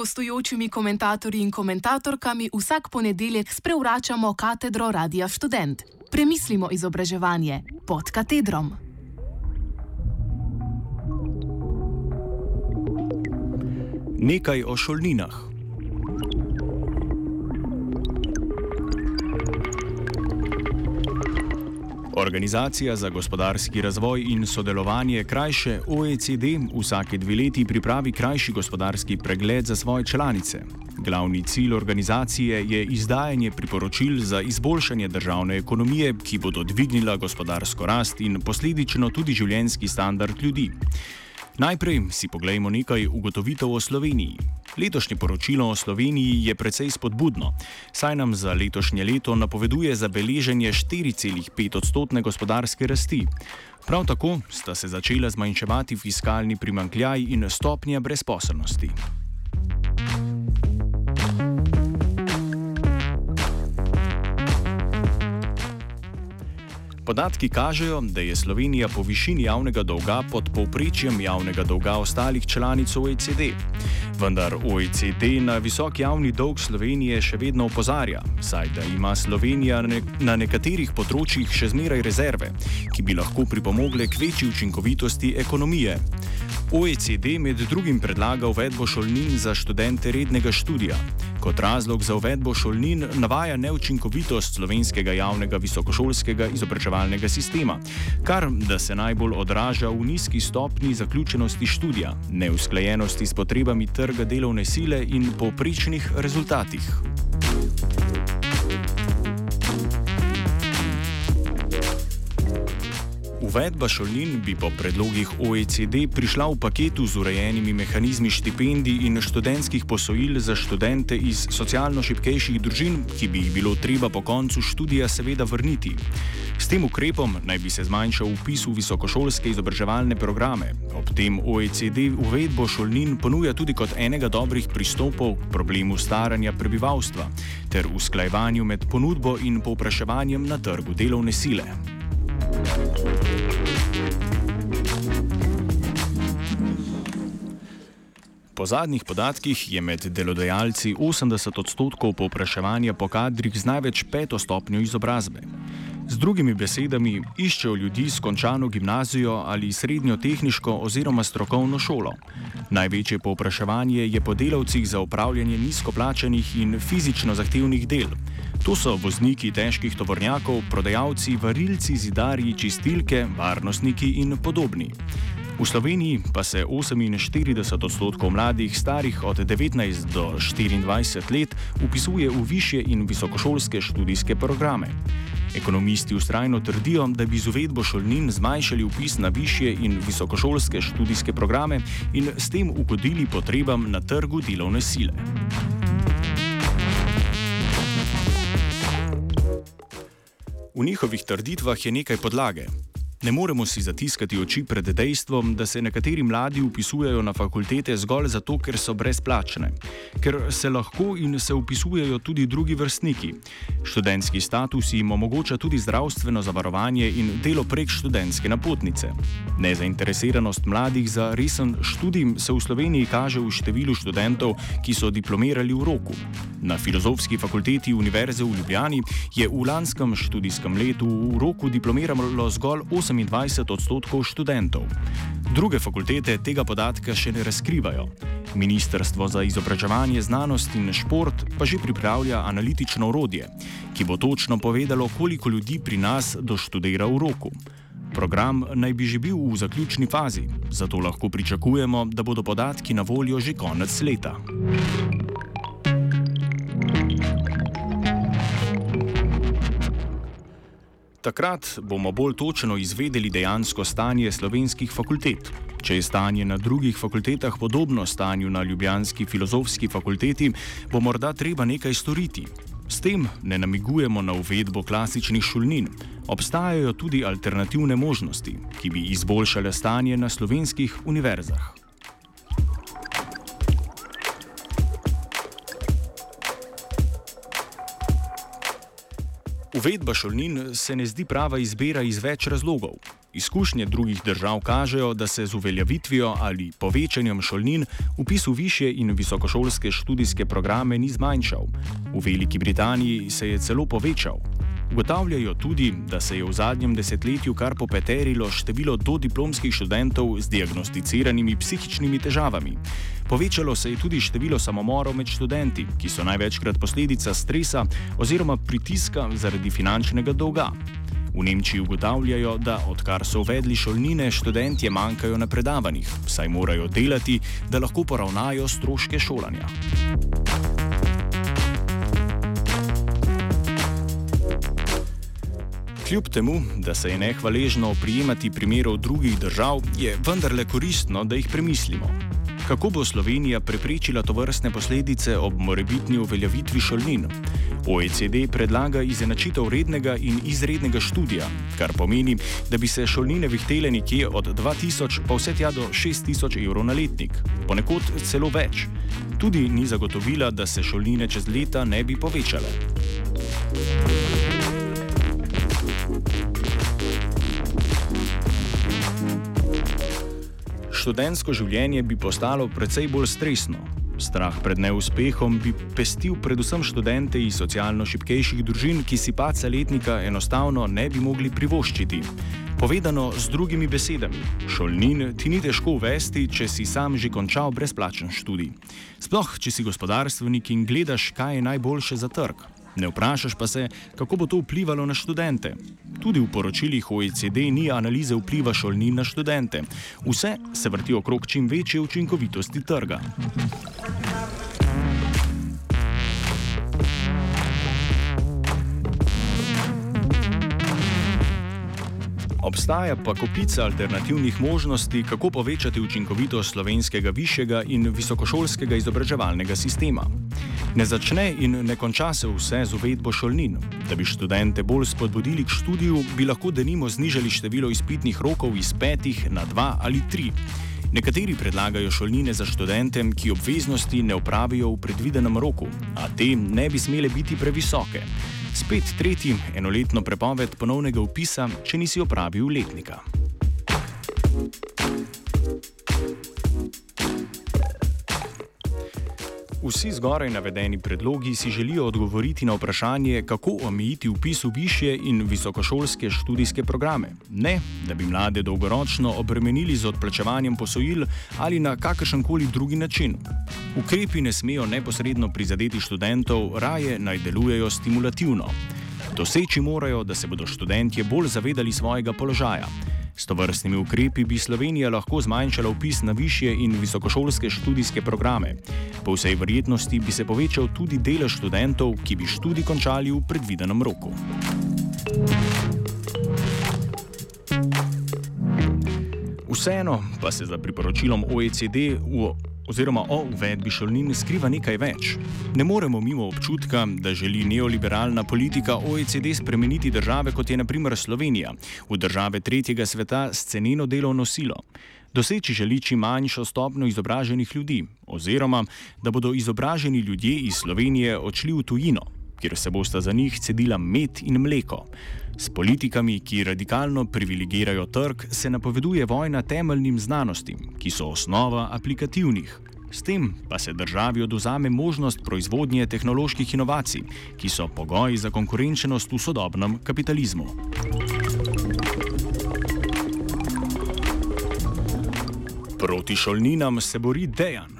gostujočimi komentatorji in komentatorkami vsak ponedeljek sprevračamo katedro Radia Student. Premislimo izobraževanje pod katedrom. Nekaj o šolninah. Organizacija za gospodarski razvoj in sodelovanje krajše OECD vsake dve leti pripravi krajši gospodarski pregled za svoje članice. Glavni cilj organizacije je izdajanje priporočil za izboljšanje državne ekonomije, ki bodo dvignila gospodarsko rast in posledično tudi življenjski standard ljudi. Najprej si poglejmo nekaj ugotovitev o Sloveniji. Letošnje poročilo o Sloveniji je precej spodbudno, saj nam za letošnje leto napoveduje zabeleženje 4,5 odstotne gospodarske rasti. Prav tako sta se začela zmanjševati fiskalni primankljaj in stopnja brezposobnosti. Podatki kažejo, da je Slovenija po višini javnega dolga pod povprečjem javnega dolga ostalih članic OECD. Vendar OECD na visok javni dolg Slovenije še vedno opozarja, saj da ima Slovenija na nekaterih področjih še zmeraj rezerve, ki bi lahko pripomogle k večji učinkovitosti ekonomije. OECD med drugim predlaga uvedbo šolnin za študente rednega študija. Kot razlog za uvedbo šolnin navaja neučinkovitost slovenskega javnega visokošolskega izobraževalnega sistema, kar da se najbolj odraža v nizki stopni zaključenosti študija, neusklajenosti s potrebami trga delovne sile in povprečnih rezultatih. Uvedba šolnin bi po predlogih OECD prišla v paketu z urejenimi mehanizmi štipendij in študentskih posojil za študente iz socialno šipkejših družin, ki bi jih bilo treba po koncu študija seveda vrniti. S tem ukrepom naj bi se zmanjšal upis v visokošolske izobraževalne programe. Ob tem OECD uvedbo šolnin ponuja tudi kot enega dobrih pristopov k problemu staranja prebivalstva ter usklajevanju med ponudbo in povpraševanjem na trgu delovne sile. Po zadnjih podatkih je med delodajalci 80 odstotkov povpraševanja po kadrih z največ peto stopnjo izobrazbe. Z drugimi besedami, iščejo ljudi s končano gimnazijo ali srednjo tehniško oziroma strokovno šolo. Največje povpraševanje je po delavcih za upravljanje nizkoplačenih in fizično zahtevnih del. To so vozniki težkih tovornjakov, prodajalci, varilci, zidarji, čistilke, varnostniki in podobni. V Sloveniji pa se 48 odstotkov mladih starih od 19 do 24 let upisuje v više in visokošolske študijske programe. Ekonomisti ustrajno trdijo, da bi z uvedbo šolnin zmanjšali upis na više in visokošolske študijske programe in s tem ugodili potrebam na trgu delovne sile. V njihovih trditvah je nekaj podlage. Ne moremo si zatiskati oči pred dejstvom, da se nekateri mladi upisujejo na fakultete zgolj zato, ker so brezplačne, ker se lahko in se upisujejo tudi drugi vrstniki. Študentski status jim omogoča tudi zdravstveno zavarovanje in delo prek študentske napotnice. Nezainteresiranost mladih za resen študij se v Sloveniji kaže v številu študentov, ki so diplomirali v roku. Na Filozofski fakulteti Univerze v Ljubljani je v lanskem študijskem letu v roku diplomiralo zgolj 8. 28 odstotkov študentov. Druge fakultete tega podatka še ne razkrivajo. Ministrstvo za izobraževanje, znanost in šport pa že pripravlja analitično orodje, ki bo točno povedalo, koliko ljudi pri nas doštudira v roku. Program naj bi že bil v zaključni fazi, zato lahko pričakujemo, da bodo podatki na voljo že konec leta. Takrat bomo bolj točno izvedeli dejansko stanje slovenskih fakultet. Če je stanje na drugih fakultetah podobno stanju na Ljubljanski filozofski fakulteti, bo morda treba nekaj storiti. S tem ne namigujemo na uvedbo klasičnih šolnin. Obstajajo tudi alternativne možnosti, ki bi izboljšale stanje na slovenskih univerzah. Uvedba šolnin se ne zdi prava izbira iz več razlogov. Izkušnje drugih držav kažejo, da se z uveljavitvijo ali povečanjem šolnin upis v više in visokošolske študijske programe ni zmanjšal. V Veliki Britaniji se je celo povečal. Ugotavljajo tudi, da se je v zadnjem desetletju kar popeterilo število dodiplomskih študentov z diagnosticiranimi psihičnimi težavami. Povečalo se je tudi število samomorov med študenti, ki so največkrat posledica stresa oziroma pritiska zaradi finančnega dolga. V Nemčiji ugotavljajo, da odkar so uvedli šolnine, študentje manjkajo na predavanjih, saj morajo delati, da lahko poravnajo stroške šolanja. Kljub temu, da se je nehvaležno prijemati primerov drugih držav, je vendarle koristno, da jih premislimo. Kako bo Slovenija preprečila to vrstne posledice ob morebitni uveljavitvi šolnin? OECD predlaga izenačitev rednega in izrednega študija, kar pomeni, da bi se šolnine vihtele nekje od 2000 pa vse tja do 6000 evrov na letnik, ponekod celo več. Tudi ni zagotovila, da se šolnine čez leta ne bi povečale. Študentsko življenje bi postalo precej bolj stresno. Strah pred neuspehom bi pestil predvsem študente iz socialno šipkejših družin, ki si paca letnika enostavno ne bi mogli privoščiti. Povedano z drugimi besedami, šolnin ti ni težko uvesti, če si sam že končal brezplačen študij. Sploh, če si gospodarstvenik in gledaš, kaj je najboljše za trg. Ne vprašaš pa se, kako bo to vplivalo na študente. Tudi v poročilih OECD ni analize vpliva šolnin na študente. Vse se vrti okrog čim večje učinkovitosti trga. Obstaja pa kopica alternativnih možnosti, kako povečati učinkovitost slovenskega višjega in visokošolskega izobraževalnega sistema. Ne začne in ne konča se vse z uvedbo šolnin. Da bi študente bolj spodbudili k študiju, bi lahko denimo znižali število izpitnih rokov iz petih na dva ali tri. Nekateri predlagajo šolnine za študente, ki obveznosti ne upravijo v predvidenem roku, a te ne bi smele biti previsoke. Spet tretji, enoletno prepoved ponovnega upisa, če nisi opravil letnika. Vsi zgoraj navedeni predlogi si želijo odgovoriti na vprašanje, kako omejiti upis v više in visokošolske študijske programe. Ne, da bi mlade dolgoročno obremenili z odplačevanjem posojil ali na kakršen koli drugi način. Ukrepi ne smejo neposredno prizadeti študentov, raje naj delujejo stimulativno. Doseči morajo, da se bodo študentje bolj zavedali svojega položaja. S to vrstnimi ukrepi bi Slovenija lahko zmanjšala upis na višje in visokošolske študijske programe. Po vsej verjetnosti bi se povečal tudi delež študentov, ki bi študij končali v predvidenem roku. Vseeno pa se za priporočilom OECD v oziroma o uvedbi šolnin skriva nekaj več. Ne moremo mimo občutka, da želi neoliberalna politika OECD spremeniti države, kot je naprimer Slovenija, v države tretjega sveta s ceneno delovno silo. Doseči želi čim manjšo stopno izobraženih ljudi, oziroma da bodo izobraženi ljudje iz Slovenije odšli v tujino, kjer se bosta za njih cedila med in mleko. S politikami, ki radikalno privilegirajo trg, se napoveduje vojna temeljnim znanostim, ki so osnova aplikativnih. S tem pa se državi oduzame možnost proizvodnje tehnoloških inovacij, ki so pogoji za konkurenčnost v sodobnem kapitalizmu. Proti šolninam se bori dejan.